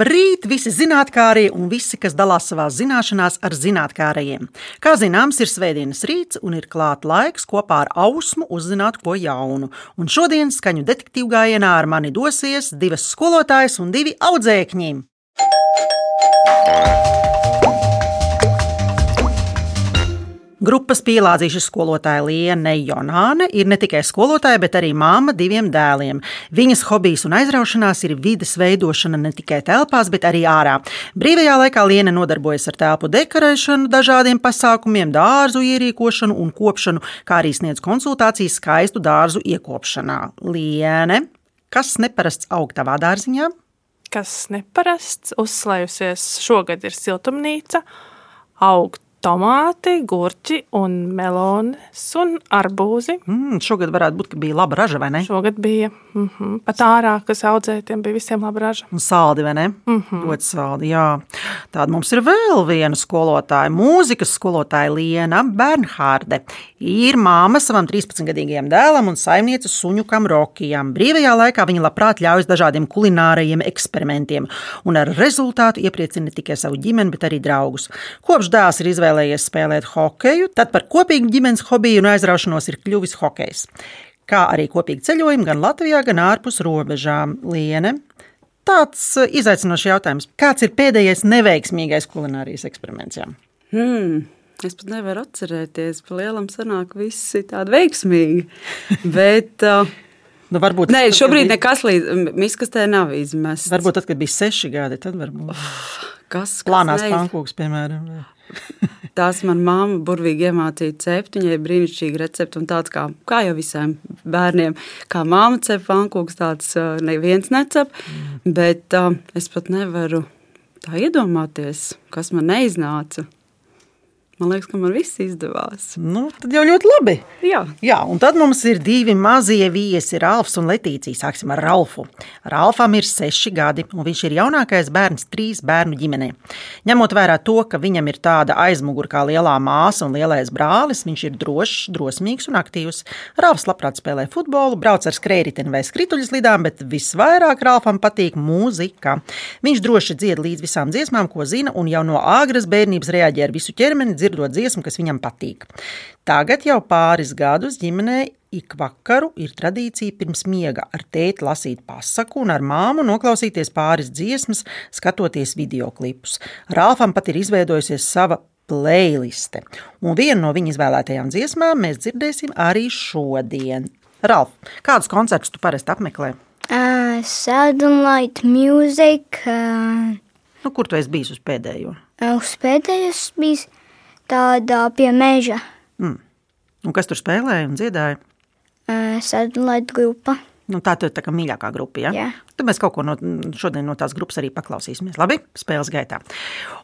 Labrīt, visi zinātnēkārie un visi, kas dalās savā zināšanās ar zinātnēkārējiem. Kā zināms, ir svētdienas rīts un ir klāts laiks kopā ar ausmu uzzināt ko jaunu. Un šodien skaņu detektīvu gājienā ar mani dosies divas skolotājas un divi audzēkņi. Grupas pielādzījušas skolotāja Liene Jonāne ir ne tikai skolotāja, bet arī māma diviem dēliem. Viņas hobijs un aizraušanās ir vides veidošana ne tikai telpās, bet arī ārā. Brīvajā laikā Liene nodarbojas ar telpu dekorēšanu, dažādiem pasākumiem, dārzu ierīkošanu un kopšanu, kā arī sniedz konsultācijas skaistu dārzu iekopšanā. Liene, kas neparasts aug tavā dārziņā? Kas neparasts, uzslējusies šogad ir siltumnīca, augt tomāti, gurķi un melones un arbūzi. Mm, šogad varētu būt, ka bija laba raža, vai ne? Šogad bija mm -hmm, pat ārā, kas audzētiem bija visiem laba raža. Un saldi, vai ne? Mm -hmm. Ļoti saldi, jā. Tāda mums ir vēl viena skolotāja, mūzikas skolotāja Liena Bernhārde. Ir māma savam 13-gadīgajam dēlam un saimniece suņukam Rokijam. Brīvajā laikā viņa labprāt ļaujas dažādiem kulinārajiem eksperimentiem un ar rezultātu iepriecina ne tikai savu ģimeni, bet arī draugus. Kopš dēls ir izvēlējies izvēlējies spēlēt hokeju, tad par kopīgu ģimenes hobiju un aizraušanos ir kļuvis hokejs. Kā arī kopīgi ceļojumi gan Latvijā, gan ārpus robežām. Liene, tāds uh, izaicinošs jautājums. Kāds ir pēdējais neveiksmīgais kulinārijas eksperiments? Jā? Hmm. Es pat nevaru atcerēties, ka lielam sanāk viss ir tādi veiksmīgi. Bet, uh, Nu, varbūt, Nē, šobrīd bija... nekas līdz miskastē nav izmests. Varbūt tad, kad bija seši gadi, tad varbūt. Kas? kas Plānās pankūks, piemēram. Tās man māma burvīgi iemācīja cept, viņai ir brīnišķīga recepte un tāds kā, kā jau visiem bērniem. Kā māma cep pankūks, tāds neviens necep, mm. bet uh, es pat nevaru tā iedomāties, kas man neiznāca. Man liekas, ka man viss izdevās. Nu, tad jau ļoti labi. Jā. Jā, un tad mums ir divi mazie viesi, Ralfs un Letīcija. Sāksim ar Ralfu. Ralfam ir seši gadi, un viņš ir jaunākais bērns trīs bērnu ģimenē. Ņemot vērā to, ka viņam ir tāda aizmugure kā lielā māsa un lielais brālis, viņš ir drošs, drosmīgs un aktīvs. Ralfs labprāt spēlē futbolu, brauc ar skrējēju vai skrituļslidām, bet visvairāk Ralfam patīk mūzika. Viņš droši dzied līdz visām dziesmām, ko zina, un jau no āgras bērnības reaģē ar visu ķermeni dzirdot dziesmu, kas viņam patīk. Tagad jau pāris gadus ģimenē ik vakaru ir tradīcija pirms miega ar tēti lasīt pasaku un ar māmu noklausīties pāris dziesmas, skatoties video klipus. Rāfam pat ir izveidojusies sava playliste, un vienu no viņa izvēlētajām dziesmām mēs dzirdēsim arī šodien. Ralf, kādus koncertus tu parasti apmeklē? Uh, Southern Light Music. Uh, nu, kur tu esi bijis uz pēdējo? Uh, uz pēdējo bijis tādā pie meža. Mm. Un kas tur spēlēja un dziedāja? Sadalīta grupa. Nu, tā ir tā mīļākā grupa. Ja? Jā. Tad mēs kaut ko no, šodien no tās grupas arī paklausīsimies. Labi, spēles gaitā.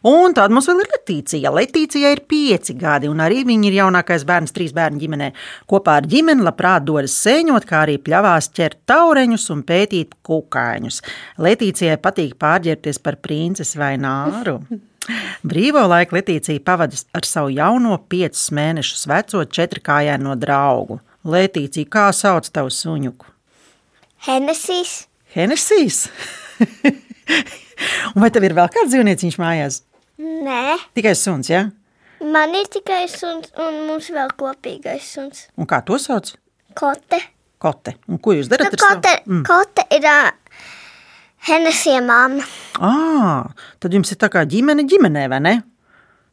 Un tad mums vēl ir Letīcija. Letīcija ir pieci gadi, un arī viņa ir jaunākais bērns trīs bērnu ģimenē. Kopā ar ģimeni labprāt dodas sēņot, kā arī pļavās ķert taureņus un pētīt kukaiņus. Letīcijai patīk pārģērbties par princesi vai nāru. Brīvo laiku Letīcija pavadīs ar savu jauno piecus mēnešus veco četrkājaino draugu. Letīcija, kā sauc tavu suņuku? Henesijas. Henesijas? vai tev ir vēl kāds dzīvnieciņš mājās? Nē. Tikai suns, jā? Ja? Man ir tikai suns, un mums vēl kopīgais suns. Un kā to sauc? Kote. Kote. Un ko jūs darat nu, kote? Mm. Kote ir Henesija mamma. À, tad jums ir tā kā ģimene ģimenē, vai ne?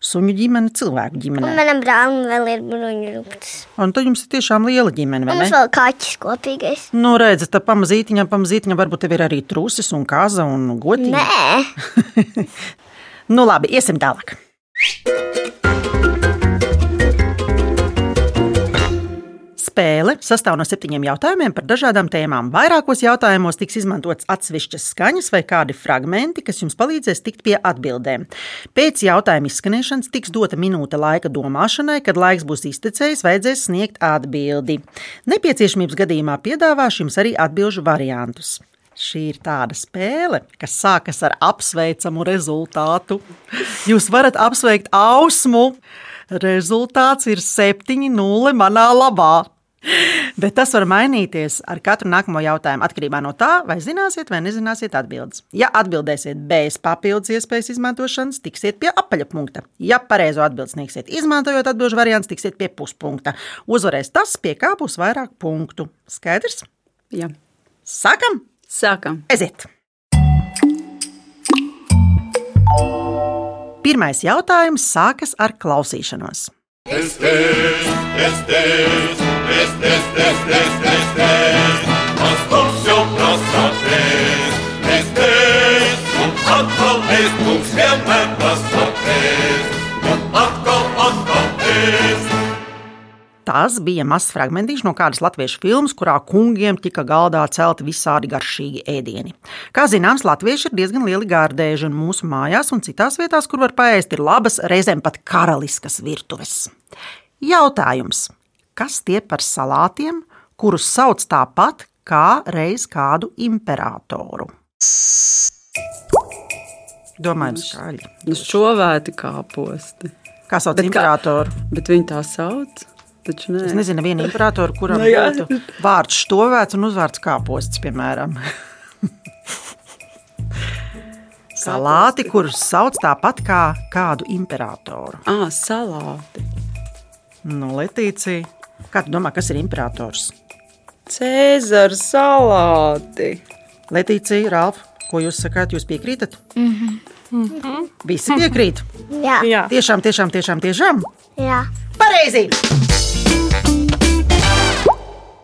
Suņu ģimene, cilvēku ģimene. Un manam brālim vēl ir bruņu ruptas. Un tad jums ir tiešām liela ģimene, vai ne? Mums vēl kaķis kopīgais. Nu, redziet, tad pamazītiņam, pamazītiņam varbūt tev ir arī trusis un kaza un gotiņa. Nē. nu labi, iesim tālāk. Spēle sastāv no septiņiem jautājumiem par dažādām tēmām. Vairākos jautājumos tiks izmantots atsevišķas skaņas vai kādi fragmenti, kas jums palīdzēs tikt pie atbildēm. Pēc jautājuma izskanēšanas tiks dota minūte laika domāšanai, kad laiks būs iztecējis, vajadzēs sniegt atbildi. Nepieciešamības gadījumā piedāvāšu jums arī atbildžu variantus. Šī ir tāda spēle, kas sākas ar apsveicamu rezultātu. Jūs varat apsveikt ausmu. Rezultāts ir 7-0 manā labā. Bet tas var mainīties ar katru nākamo jautājumu atkarībā no tā, vai zināsiet vai nezināsiet atbildes. Ja atbildēsiet bez papildus iespējas izmantošanas, tiksiet pie apaļpunkta. Ja pareizo atbildi sniegsiet, izmantojot atbildžu variantu, tiksiet pie puspunkta. Uzvarēs tas, pie kā būs vairāk punktu. Skaidrs? Jā. Sākam! Sākam. Aiziet! Pirmais jautājums sākas ar klausīšanos. Este, este, este, este, este, este, ascunsi un prasapēs, este, un atkal es, mums vienmēr prasapēs, un atkal, atkal es. Tas bija mazs fragmentiņš no kādas latviešu filmas, kurā kungiem tika galdā celti visādi garšīgi ēdieni. Kā zināms, latvieši ir diezgan lieli gārdēži, un mūsu mājās un citās vietās, kur var paēst, ir labas, reizēm pat karaliskas virtuves. Jautājums: kas tie par salātiem, kurus sauc tāpat kā reiz kādu imperatoru? Domājam, skaļi. Nu, šovēti kāposti. Kā sauc Bet kā- imperatoru? Bet viņi tā sauc. Taču nē. Es nezinu, vienu imperatoru, kuram Nu, jā. būtu vārds štovēts un uzvārds kāposts, piemēram. Salāti, kurus sauc tāpat kā kādu imperatoru. Ah, salāti. Nu, Letīcija, kā tu domā, kas ir imperators? Cēzara salāti. Letīcija, Ralf, ko jūs sakāt, jūs piekrītat? Mm -hmm. Visi piekrīt. Jā, jā. Tiešām, tiešām, tiešām, tiešām. jā. Pareizi!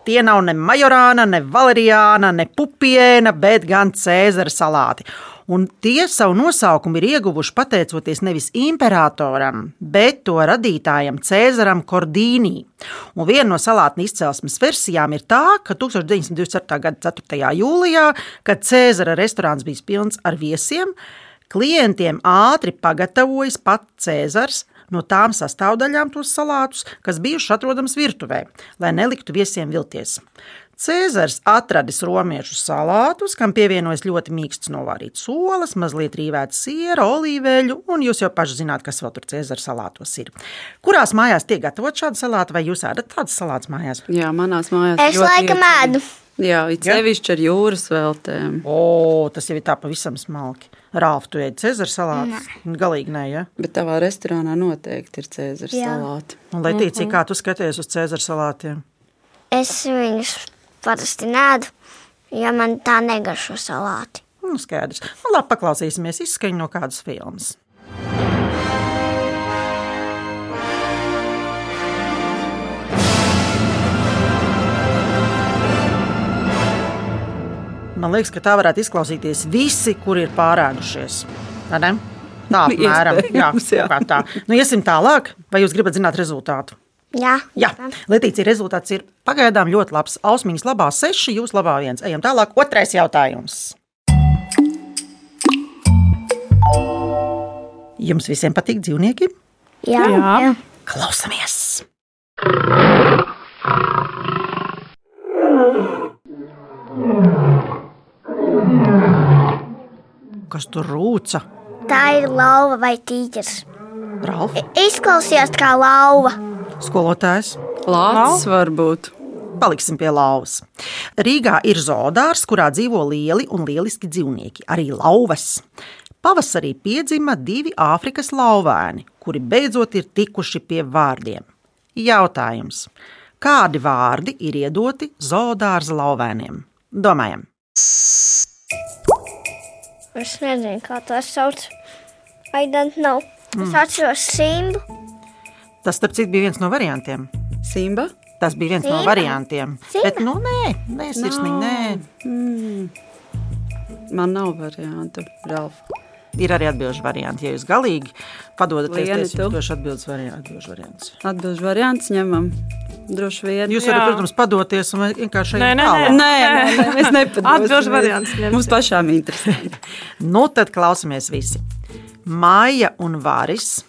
Tie nav ne majorāna, ne valeriāna, ne pupiena, bet gan cēzara salāti. Un tie savu nosaukumu ir ieguvuši pateicoties nevis imperatoram, bet to radītājam Cēzaram Kordīnī. Un viena no salātu izcelsmes versijām ir tā, ka 1924. gada 4. jūlijā, kad Cēzara restorāns bija pilns ar viesiem, klientiem ātri pagatavojas pats Cēzars no tām sastāvdaļām tos salātus, kas bijuši atrodams virtuvē, lai neliktu viesiem vilties. Cēzars atradis romiešu salātus, kam pievienojas ļoti mīksts novārīts olas, mazliet rīvēta siera, olīveļu, un jūs jau paši zināt, kas vēl tur Cēzara salātos ir. Kurās mājās tiek gatavot šādu salātu, vai jūs ēdat tādas salātus mājās? Jā, manās mājās. Es ļoti laikam ēdu. Jā, it sevišķi ar jūras veltēm. O, tas jau ir tā pavisam smalki. Rāf, tu ēdi Cēzara salātus? Galīgi nē, ja? Bet tavā restorānā noteikti ir cēzara salāti. Un, Letīcija, kā tu skaties uz Cēzara salātiem? Es viņus parasti nēdu, ja man tā negaršo salāti. Nu, skaidrs. Nu, labi, paklausīsimies izskaņu no kādas filmas. Man liekas, ka tā varētu izklausīties visi, kuri ir pārēdušies. Vai ne? Tā apmēram. Jā, jā. kaut kā tā. Nu, iesim tālāk, vai jūs gribat zināt rezultātu? Jā, Jā, Letīcija, rezultāts ir pagaidām ļoti labs. Ausmiņas labā seši, jūs labā viens. Ejam tālāk. Otrais jautājums. Jums visiem patīk dzīvnieki? jā, Jā. jā. Klausamies! Kas tur rūca? Tā ir lauva vai tīģeris. Ralf, Izklausījās kā lauva. Skolotājs. Lācis varbūt. Paliksim pie lauvas. Rīgā ir zoodārs, kurā dzīvo lieli un lieliski dzīvnieki, arī lauvas. Pavasarī piedzima divi Āfrikas lauvēni, kuri beidzot ir tikuši pie vārdiem. Jautājums: kādi vārdi ir iedoti zoodārza lauvēniem? Domājam, Es nezinu, kā to sauc. I don't know. Es atceros simbu. Tas starp citu bija viens no variantiem. Simba. Tas bija viens no Simba? variantiem. Simba? Bet, nu, nē, nē, sirsnīgi, nē. Man nav variantu. Ralf. Ir arī atbildžu varianti. Ja jūs galīgi padodaties, tad jums došu variantu. variants. Atbilžu variants ņemam. Droši vien. Jūs varat, protams, padoties un vienkārši Nē, nē, tālāk. Nē, nē, nē, mēs nepadosim. Atbilžu variants ņemsim. Mums pašām interesē. Nu, tad klausamies visi. Māja un varis,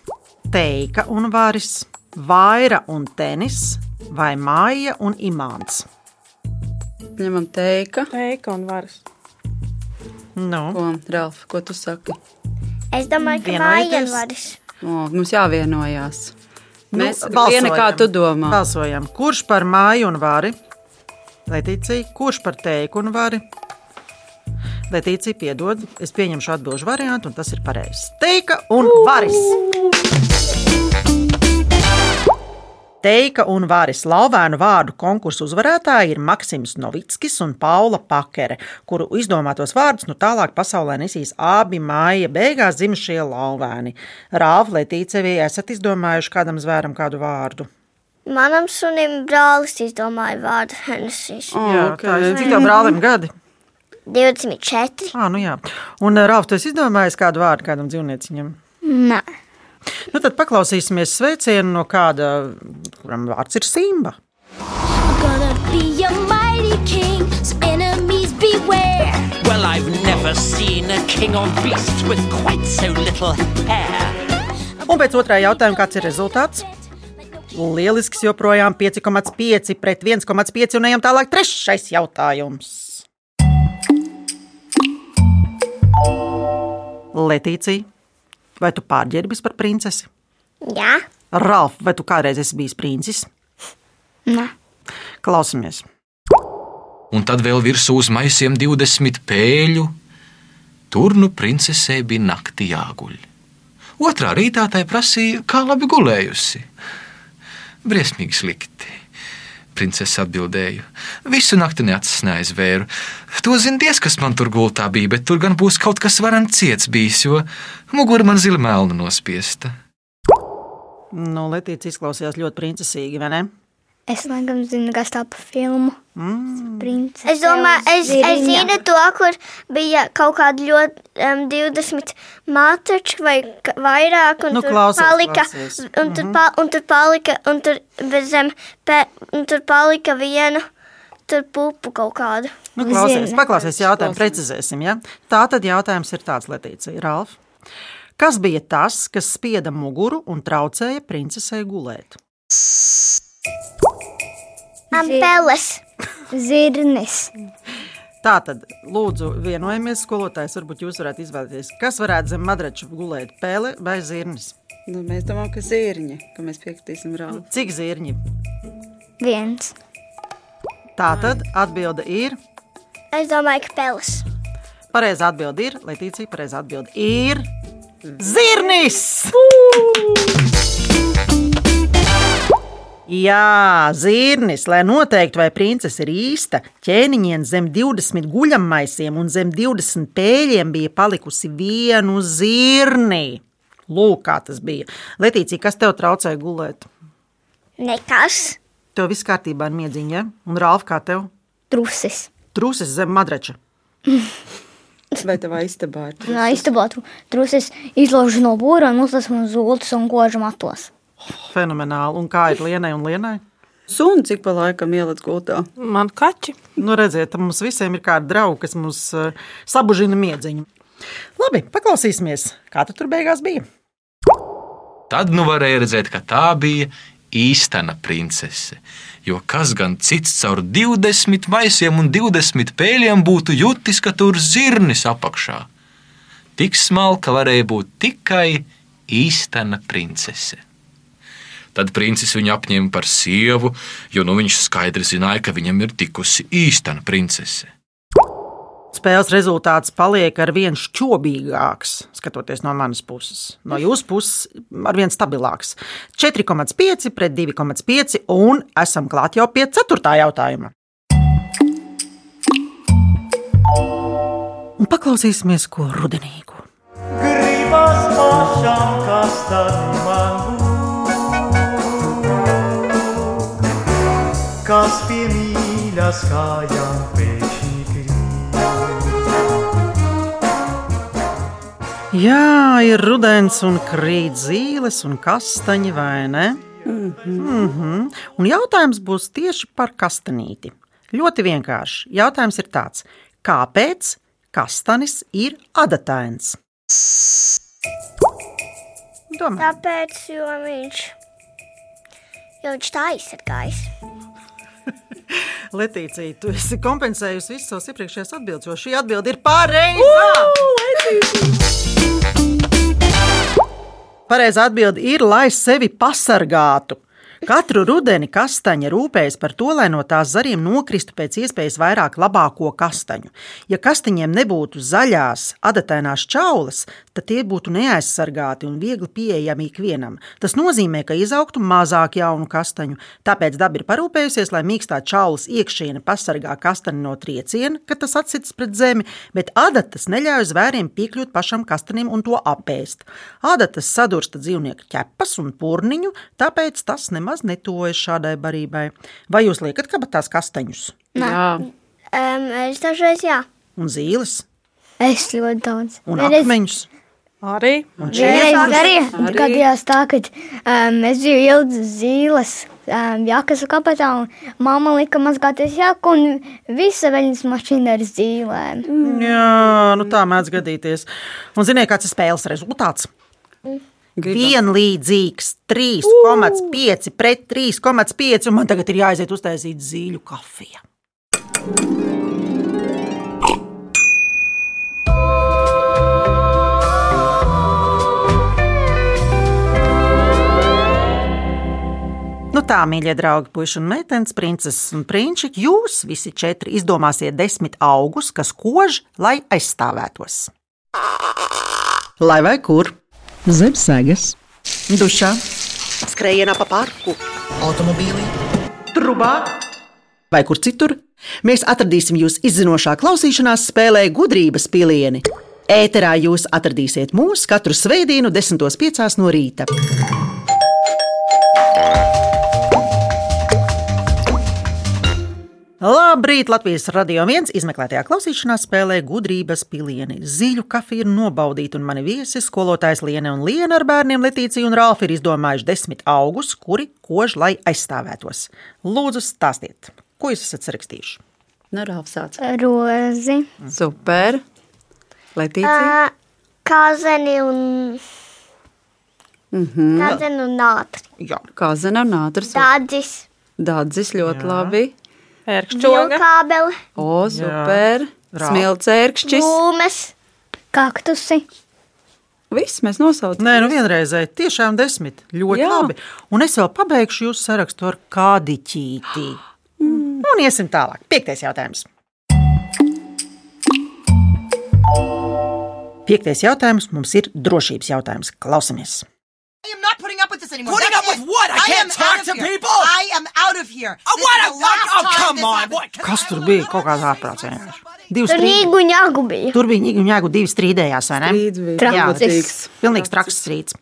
teika un varis, vaira un tenis, vai māja un imants. Ņemam teika. Teika un varas. Nu, Ko, Ralf, ko tu saki? Es domāju, ka māja varis. O, mums jāvienojās. Mēs nu, balsojam. kā tu domā. Balsojam. Kurš par māju un vari? Letīcija, kurš par teiku un vari? Letīcija, piedod, es pieņemšu atbildžu variantu, un tas ir pareizs. Teika un varis. Teika un Vāris Lauvēnu vārdu konkursu uzvarētāji ir Maksims Novickis un Paula Pakere, kuru izdomātos vārdus nu tālāk pasaulē nesīs abi māja beigās dzimušie lauvēni. Rāva Letīcevi, esat izdomājuši kādam zvēram kādu vārdu? Manam sunim brālis izdomāja vārdu Hennessys. Oh, jā, ok. tā ir. Cik tev brālim gadi? 24. Ah, nu jā. Un Rāva, tu esi izdomājis kādu vārdu kādam dzīvnieciņam? Nē. Nu, tad paklausīsimies sveicienu no kāda, kuram vārds ir Simba. King, so enemies beware. Well, I've never seen a king on beast with quite so little hair. Un pēc otrā jautājuma, kāds ir rezultāts? Lielisks joprojām 5,5 pret 1,5 un ejam tālāk. Trešais jautājums. Letīcija, vai tu pārģērbis par princesi? Jā. Ralf, vai tu kādreiz esi bijis princis? Nē. Klausamies! un tad vēl virsū uz maisiem 20 pēļu. Tur nu princesei bija naktī jāguļ. Otrā rītā tai prasīja, kā labi gulējusi. Briesmīgi slikti. Princese atbildēja, visu nakti neacis neaizvēru. To zina diez, kas man tur gultā bija, bet tur gan būs kaut kas varants ciets bijis, jo mugura man zila melna nospiesta. Nu, Letīcija izklausījās ļoti princesīgi, vai ne? Es laikam zinu, kas tā pa filmu. Mm. Es domāju, es, es zinu to, kur bija kaut kāda ļoti um, 20 matrači vai vairāk, un Nu, tur klausies, palika, klausies. un tur, pa, un tur palika, un tur bez zem, pe, un tur palika viena, tur pupu kaut kādu. Nu, klausies, paklausies jautājumu, precizēsim. Ja? Tā tad jautājums ir tāds, Letīcija, Ralf. Kas bija tas, kas spieda muguru un traucēja princesei gulēt? Ampeles. Zirnis. Tā tad, lūdzu, vienojamies, skolotājs. Varbūt jūs varētu izvēlēties, kas varētu zem madrača gulēt, pēle vai zirnis. Nu, mēs domājam, ka zirņi, ka mēs piekritīsim rālu. Cik zirņi? Viens. Tā tad atbilde ir. Es domāju, ka peles. Pareizā atbilde ir, Letīcija, pareizā atbilde ir. Zirnis! Jā, zirnis, lai noteiktu, vai princese ir īsta, ķēniņiem zem 20 guļammaisiem un zem 20 pēļiem bija palikusi vienu zirni. Lūk, kā tas bija. Letīcija, kas tev traucēja gulēt? Nekas. Tev viss kārtībā ar miedziņu, ja? Un Rāfa, kā tev? Trusis. Trūcis zem madrača. Vai tavā istabā ir? Nā, istabā tru- trusis izlauž no būra un uzliek uz zultas un kožu matos. Fenomenāli. Un kā ir Lienai un Lienai? Suni cik pa laikam ielas gultā. Man kaķi. Nu, redziet, mums visiem ir kādi draugi, kas mums uh, sabužina miedziņu. Labi, paklausīsimies, kā tu tur beigās bija. Tad nu varēja redzēt, ka tā bija īstena princese. Jo kas gan cits caur 20 maisiem un 20 pēļiem būtu jutis, ka tur zirnis apakšā? Tik smalka varēja būt tikai īstena princese. Tad princis viņu apņēma par sievu, jo nu viņš skaidri zināja, ka viņam ir tikusi īstena princese. Spēles rezultāts paliek ar vien šķobīgāks, skatoties no manas puses. No jūsu puses ar vien stabilāks. 4,5 pret 2,5 un esam klāt jau pie 4. jautājuma. Un paklausīsimies, ko rudenīgu. Gribas pašam, kas tad man kas pie mīļas kājām pēkšņi krīt. Jā, ir rudens un krīt zīles un kastaņi, vai ne? Mm -hmm. Un jautājums būs tieši par kastanīti. Ļoti vienkārši. Jautājums ir tāds, kāpēc kastanis ir adatains? Domā, Tāpēc, jo viņš, jo viņš tā izsargājas. Letīcija, tu esi kompensējusi visas savas iepriekšējās atbildes, jo šī atbilde ir pareiza. Pareizā atbilde ir, lai sevi pasargātu. Katru rudeni kastaņa rūpējas par to, lai no tās zariem nokristu pēc iespējas vairāk labāko kastaņu. Ja kastaņiem nebūtu zaļās, adatainās čaulas, tad tie būtu neaizsargāti un viegli pieejami ikvienam. Tas nozīmē, ka izaugtu mazāk jaunu kastaņu. Tāpēc daba ir parūpējusies, lai mīkstā čaulas iekšiene pasargā kastani no trieciena, kad tas atsits pret zemi, bet adatas neļauj zvēriem piekļūt pašam kastanim un to apēst. Adatas sadursta dzīvnieku ķepas un purniņu, tāpēc tas nemaz netuvojas šādai barībai. Vai jūs liekat kabatās kastaņus Jā, Um, es dažreiz, jā. un zīles Es ļoti daudz. un Vienreiz- akmeņus? Arī Vienreiz arī gadījās tā, ka um, es biju ilgi zīles um, jakas kabatā, un mamma lika mazgāties jaku, un visa veļas mašīna ar zīlēm. Jā, nu tā mēdz gadīties. Un ziniet, kāds ir spēles rezultāts? gribam. Vienlīdzīgs 3,5 pret 3,5. Un man tagad ir jāaiziet uztaisīt zīļu kafiju. Nu tā, mīļie draugi, puiši un meitenes, princeses un prinči, jūs visi četri izdomāsiet desmit augus, kas kož, lai aizstāvētos. Lai vai kur? Zem sēgas, Dušā, skrējienā pa parku, automobīlī, trubā vai kur citur. Mēs atradīsim jūs izzinošā klausīšanās spēlē gudrības pilieni. Ēterā jūs atradīsiet mūs katru svētdienu, 10.5. no rīta. Labrīt! Latvijas radio viens izmeklētajā klausīšanās spēlē gudrības pilieni. Zīļu kafija ir nobaudīta, un mani viesi, skolotājs Liene un Liena ar bērniem Letīcija un Rāfa ir izdomājuši desmit augus, kuri kož, lai aizstāvētos. Lūdzu, stāstiet, ko jūs esat sarakstījuši? Nu, Rāf sāc. Rozi, Super. Letīcija. Kāzeni un. Mhm. Kāzeni un nātri. Jā, Kazana un ātrs. Dādzis. Dādzis ļoti labi. Ērkšķoga. Vilkābeli. O, super. Rāf. Smilcērkšķis. Lūmes. kaktusi, Viss mēs nosaucam. Nē, nu vienreizēji tiešām desmit. Ļoti Jā. Jā. labi. Un es vēl pabeigšu jūsu sarakstu ar kādiķīti. Un iesim tālāk. Piektais jautājums. Piektais jautājums mums ir drošības jautājums. Klausamies! I am not this anymore. Putting That's up with it. what? I can't am talk to here. people? I am out of here. Oh, This what the last oh, come on! What? Kas tur bija? Kaut kāds ārprāts. Divas Tur strīd... Rīgu un Jāgu bija. Tur bija Nīga un Jāgu divi strīdējās, vai ne? Strīds bija. Pilnīgs traks strīds.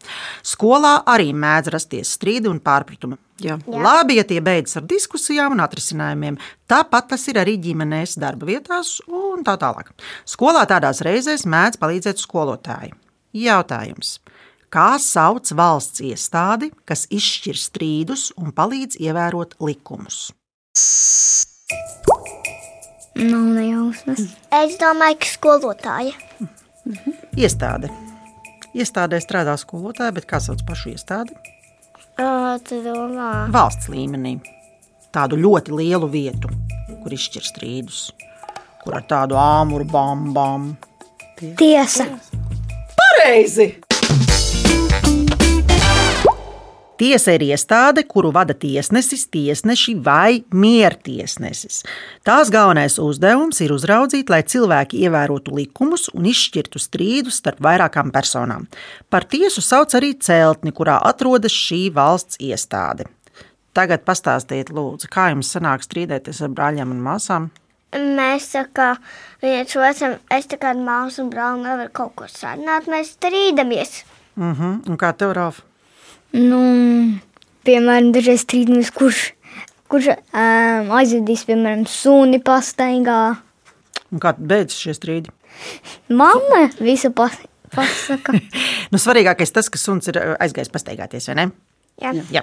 Skolā arī mēdz rasties strīdi un pārpratumi. Jā. Labi, ja tie beidzas ar diskusijām un atrisinājumiem. Tāpat tas ir arī ģimenēs, darba vietās un tā tālāk. Skolā tādās reizēs mēdz palīdzēt skolotāji. Jautājums. Kā sauc valsts iestādi, kas izšķir strīdus un palīdz ievērot likumus? nav nejausmas. Es domāju, ka skolotāja. Iestāde. Iestādē strādā skolotāji, bet kā sauc pašu iestādi? Domā. Valsts līmenī. Tādu ļoti lielu vietu, kur izšķir strīdus, kur ar tādu āmuru bambām. Tiesa, Pareizi! Tiesa ir iestāde, kuru vada tiesnesis, tiesneši vai miertiesnesis. Tās galvenais uzdevums ir uzraudzīt, lai cilvēki ievērotu likumus un izšķirtu strīdus starp vairākām personām. Par tiesu sauc arī celtni, kurā atrodas šī valsts iestāde. Tagad pastāstiet, lūdzu, kā jums sanāk strīdēties ar brāļiem un māsām? Mēs kā viens otram, es tā kā māsu un brāli nevaru kaut ko sarunāt, mēs strīdamies. Uh -huh. Un kā tev, Rāf? Nu, piemēram, dažreiz strīdamies, kurš, kurš um, aizvedīs, piemēram, suni pastaigā. Un kā beidzas šie strīdi? Mamma visu pas, pasaka. Nu, svarīgākais tas, ka suns ir aizgājis pastaigāties, vai ne? Jā. Jā.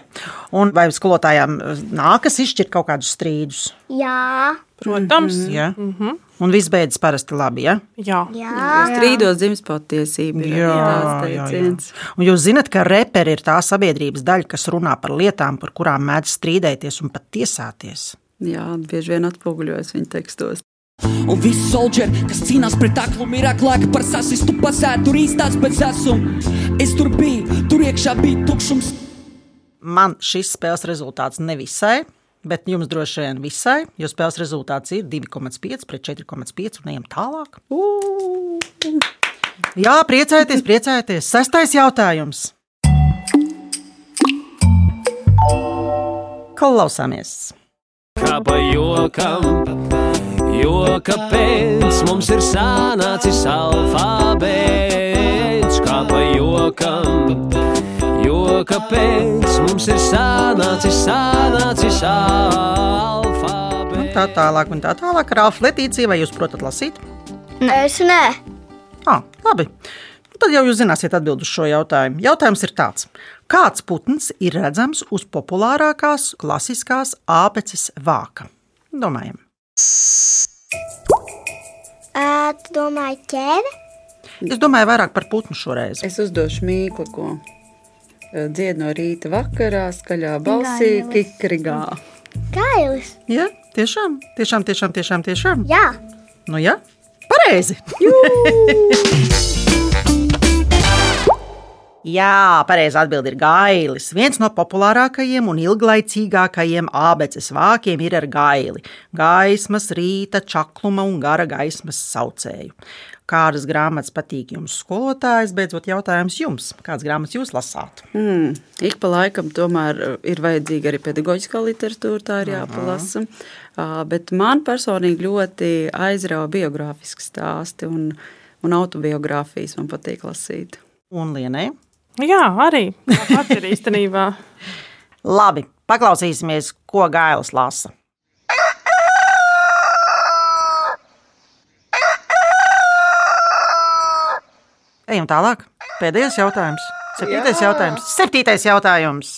Un vai skolotājām nākas izšķirt kaut kādus strīdus? Jā. Protams. Jā. Mm -hmm. Un viss beidzas parasti labi. Ja? Jā. Jā. Strīdos dzimis patiesība. jā, jā. teiciens. Un jūs zināt, ka reperi ir tā sabiedrības daļa, kas runā par lietām, par kurām mēdz strīdēties un pat tiesāties. Jā, bieži vien atspoguļojas viņa tekstos. Un visi soldieri, kas cīnās pret aklumu, ir aklāki par sasistu pasētu, tur īstās pēc esuma. Es tur biju, tur iekšā bija tukšums. Man šis spēles rezultāts nevisai, bet jums droši vien visai, jo spēles rezultāts ir 2,5 pret 4,5 un ejam tālāk. Jā, priecājieties, priecājieties. Sestais jautājums. Klausāmies! Kā pa jokam, jo kāpēc mums ir sanācis alfabēts? Kā pa jokam, jo kāpēc mums ir sanācis, sanācis alfabēts? Un tā tālāk, un tā tālāk. Rāfa Letīcija, vai jūs protat lasīt? Es nē. Ah, labi. Nu, Tad jau jūs zināsiet atbildēt uz šo jautājumu. Jautājums ir tāds: kāds putns ir redzams uz populārākās klasiskās ābeces vāka? Domājam, Ā, Tu domāji, ķēde? es domāju vairāk par putnu šoreiz. Es uzdošu mīklu, ko dzied no rīta vakarā, skaļā balsī, kikrigā. Gailis. Ja? Tiešām, tiešām, tiešām, tiešām, tiešām. Jā. Nu, jā, pareizi. Jā, pareizi atbild ir gailis. Viens no populārākajiem un ilglaicīgākajiem ābeces vākiem ir ar gaili. Gaismas, rīta, čakluma un gara gaismas saucēju. Kādas grāmatas patīk jums, skolotājs? Beidzot, jautājums jums. Kādas grāmatas jūs lasāt? Mm, ik pa laikam tomēr uh, ir vajadzīga arī pedagoģiskā literatūra, tā ir jāpalasa. Uh, Bet man personīgi ļoti aizrauja biogrāfiski stāsti un, un autobiogrāfijas man patīk lasīt. Un Lienai? Jā, arī. Tāpat ir īstenībā. Labi, paklausīsimies, ko gailis lasa. Ejam tālāk. Pēdējais jautājums. Septītais Jā. jautājums. Septītais jautājums.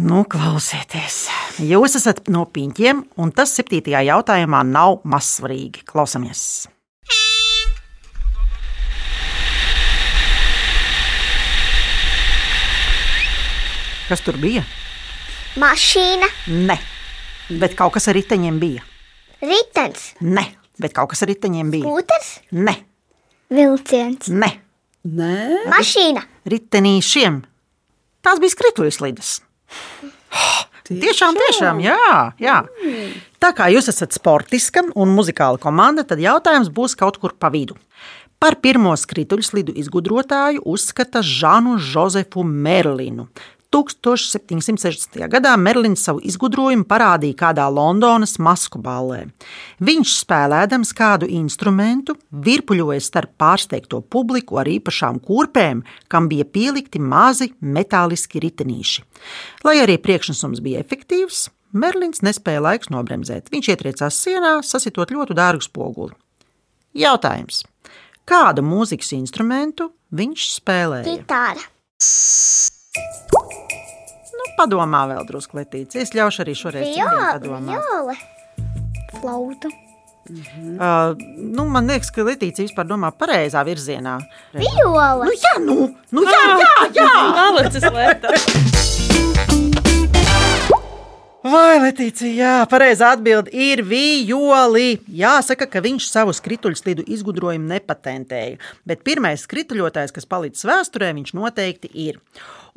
Nu, klausieties, jūs esat no piņķiem, un tas septītajā jautājumā nav mazsvarīgi. Klausamies! Kas tur bija? Mašīna, Nē, bet kaut kas ar riteņiem bija. ritens, Nē, bet kaut kas ar riteņiem bija. skūters, Nē, Vilciens. Nē. Nē, mašīna. ritenīšiem. Tās bija skrituļslides. Tiešām, tiešām, jā, jā. Tā kā jūs esat sportiska un muzikāla komanda, tad jautājums būs kaut kur pa vidu. Par pirmo skrituļslidu izgudrotāju uzskata Žanu Josefu Merlinu. 1760. gadā Merlins savu izgudrojumu parādīja kādā Londonas masku ballē. Viņš spēlēdams kādu instrumentu, virpuļoja starp pārsteigto publiku ar īpašām kurpēm, kam bija pielikti mazi metāliski ritenīši. Lai arī priekšnesums bija efektīvs, Merlins nespēja laiks nobremzēt. Viņš ietriecās sienā, sasitot ļoti dārgu spoguli. Jautājums. Kādu mūzikas instrumentu viņš spēlēja? Gitāra. Padomā vēl drusku, Letīcija. Es ļaušu arī šoreiz Viola. padomāt. Viola. Flauta. Uh, nu, man liekas, ka Letīcija vispār domā pareizā virzienā. Viola. Nu, jā, nu, nu, jā, jā, jā. Lieta. Vai, Letīcija, jā, pareizā atbilde ir violi. Jāsaka, ka viņš savu skrituļslidu izgudrojumu nepatentēja, bet pirmais skrituļotājs, kas palicis vēsturē, viņš noteikti ir.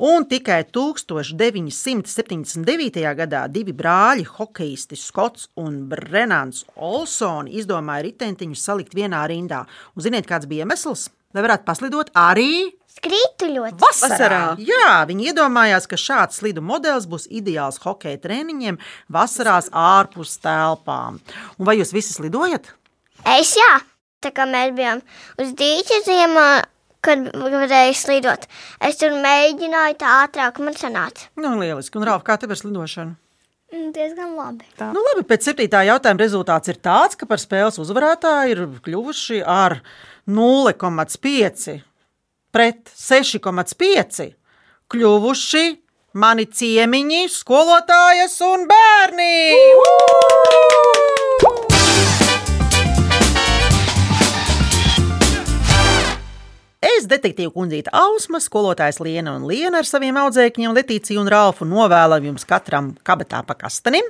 Un tikai 1979. gadā divi brāļi, hokeisti Skots un Brenāns Olsons, izdomāja ritentiņus salikt vienā rindā. Un ziniet, kāds bija iemesls? Lai varētu paslidot arī Skrituļot. Vasarā. Vasarā. Jā, viņi iedomājās, ka šāds slidu modelis būs ideāls hokeja treniņiem vasarās ārpus telpām. Un vai jūs visi slidojat? Es jā. Tā kā mēs bijām uz dīķa ziemā, kad varēja slidot. Es tur mēģināju tā ātrāk, man sanāca. Nu, lieliski. Un Rāfa, kā tev ir slidošana? Mm, Diezgan labi. Nu, labi, pēc septītā jautājuma rezultāts ir tāds, ka par spēles uzvarētāju ir kļuvuši ar 0,5 pret 6,5 kļuvuši mani ciemiņi, skolotājas un bērni. Es Es, detektīvu kundzīte Ausma, skolotājs Liena un Liena ar saviem audzēkņiem Letīciju un Ralfu novēlam jums katram kabatā pa kastanim.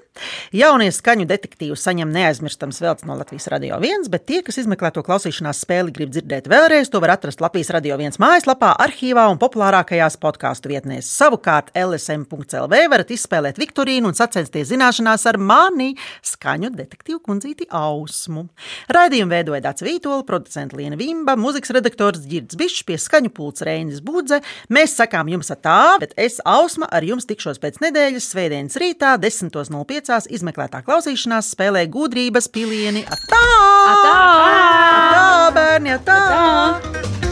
Jaunie skaņu detektīvi saņem neaizmirstams velts no Latvijas Radio 1, bet tie, kas izmeklē to klausīšanās spēli, grib dzirdēt vēlreiz, to var atrast Latvijas Radio 1 mājaslapā, arhīvā un populārākajās podkāstu vietnēs. Savukārt LSM.CLV varat izspēlēt Viktorīnu un sacensties zināšanās ar mani skaņu detektīvu kundzīti Ausmu. Raidījumu veidoja Dācis Vītola, producents Liena Vimba, mūzikas redaktors Girds Bišs pie skaņu pults Reinis Budze. Mēs sakām jums tā, bet es Ausma ar jums tikšos pēc nedēļas svētdienas rītā 10.05. izmeklētā klausīšanās spēlē gudrības pilieni. Atā! Atā! Atā, bērni, atā! atā!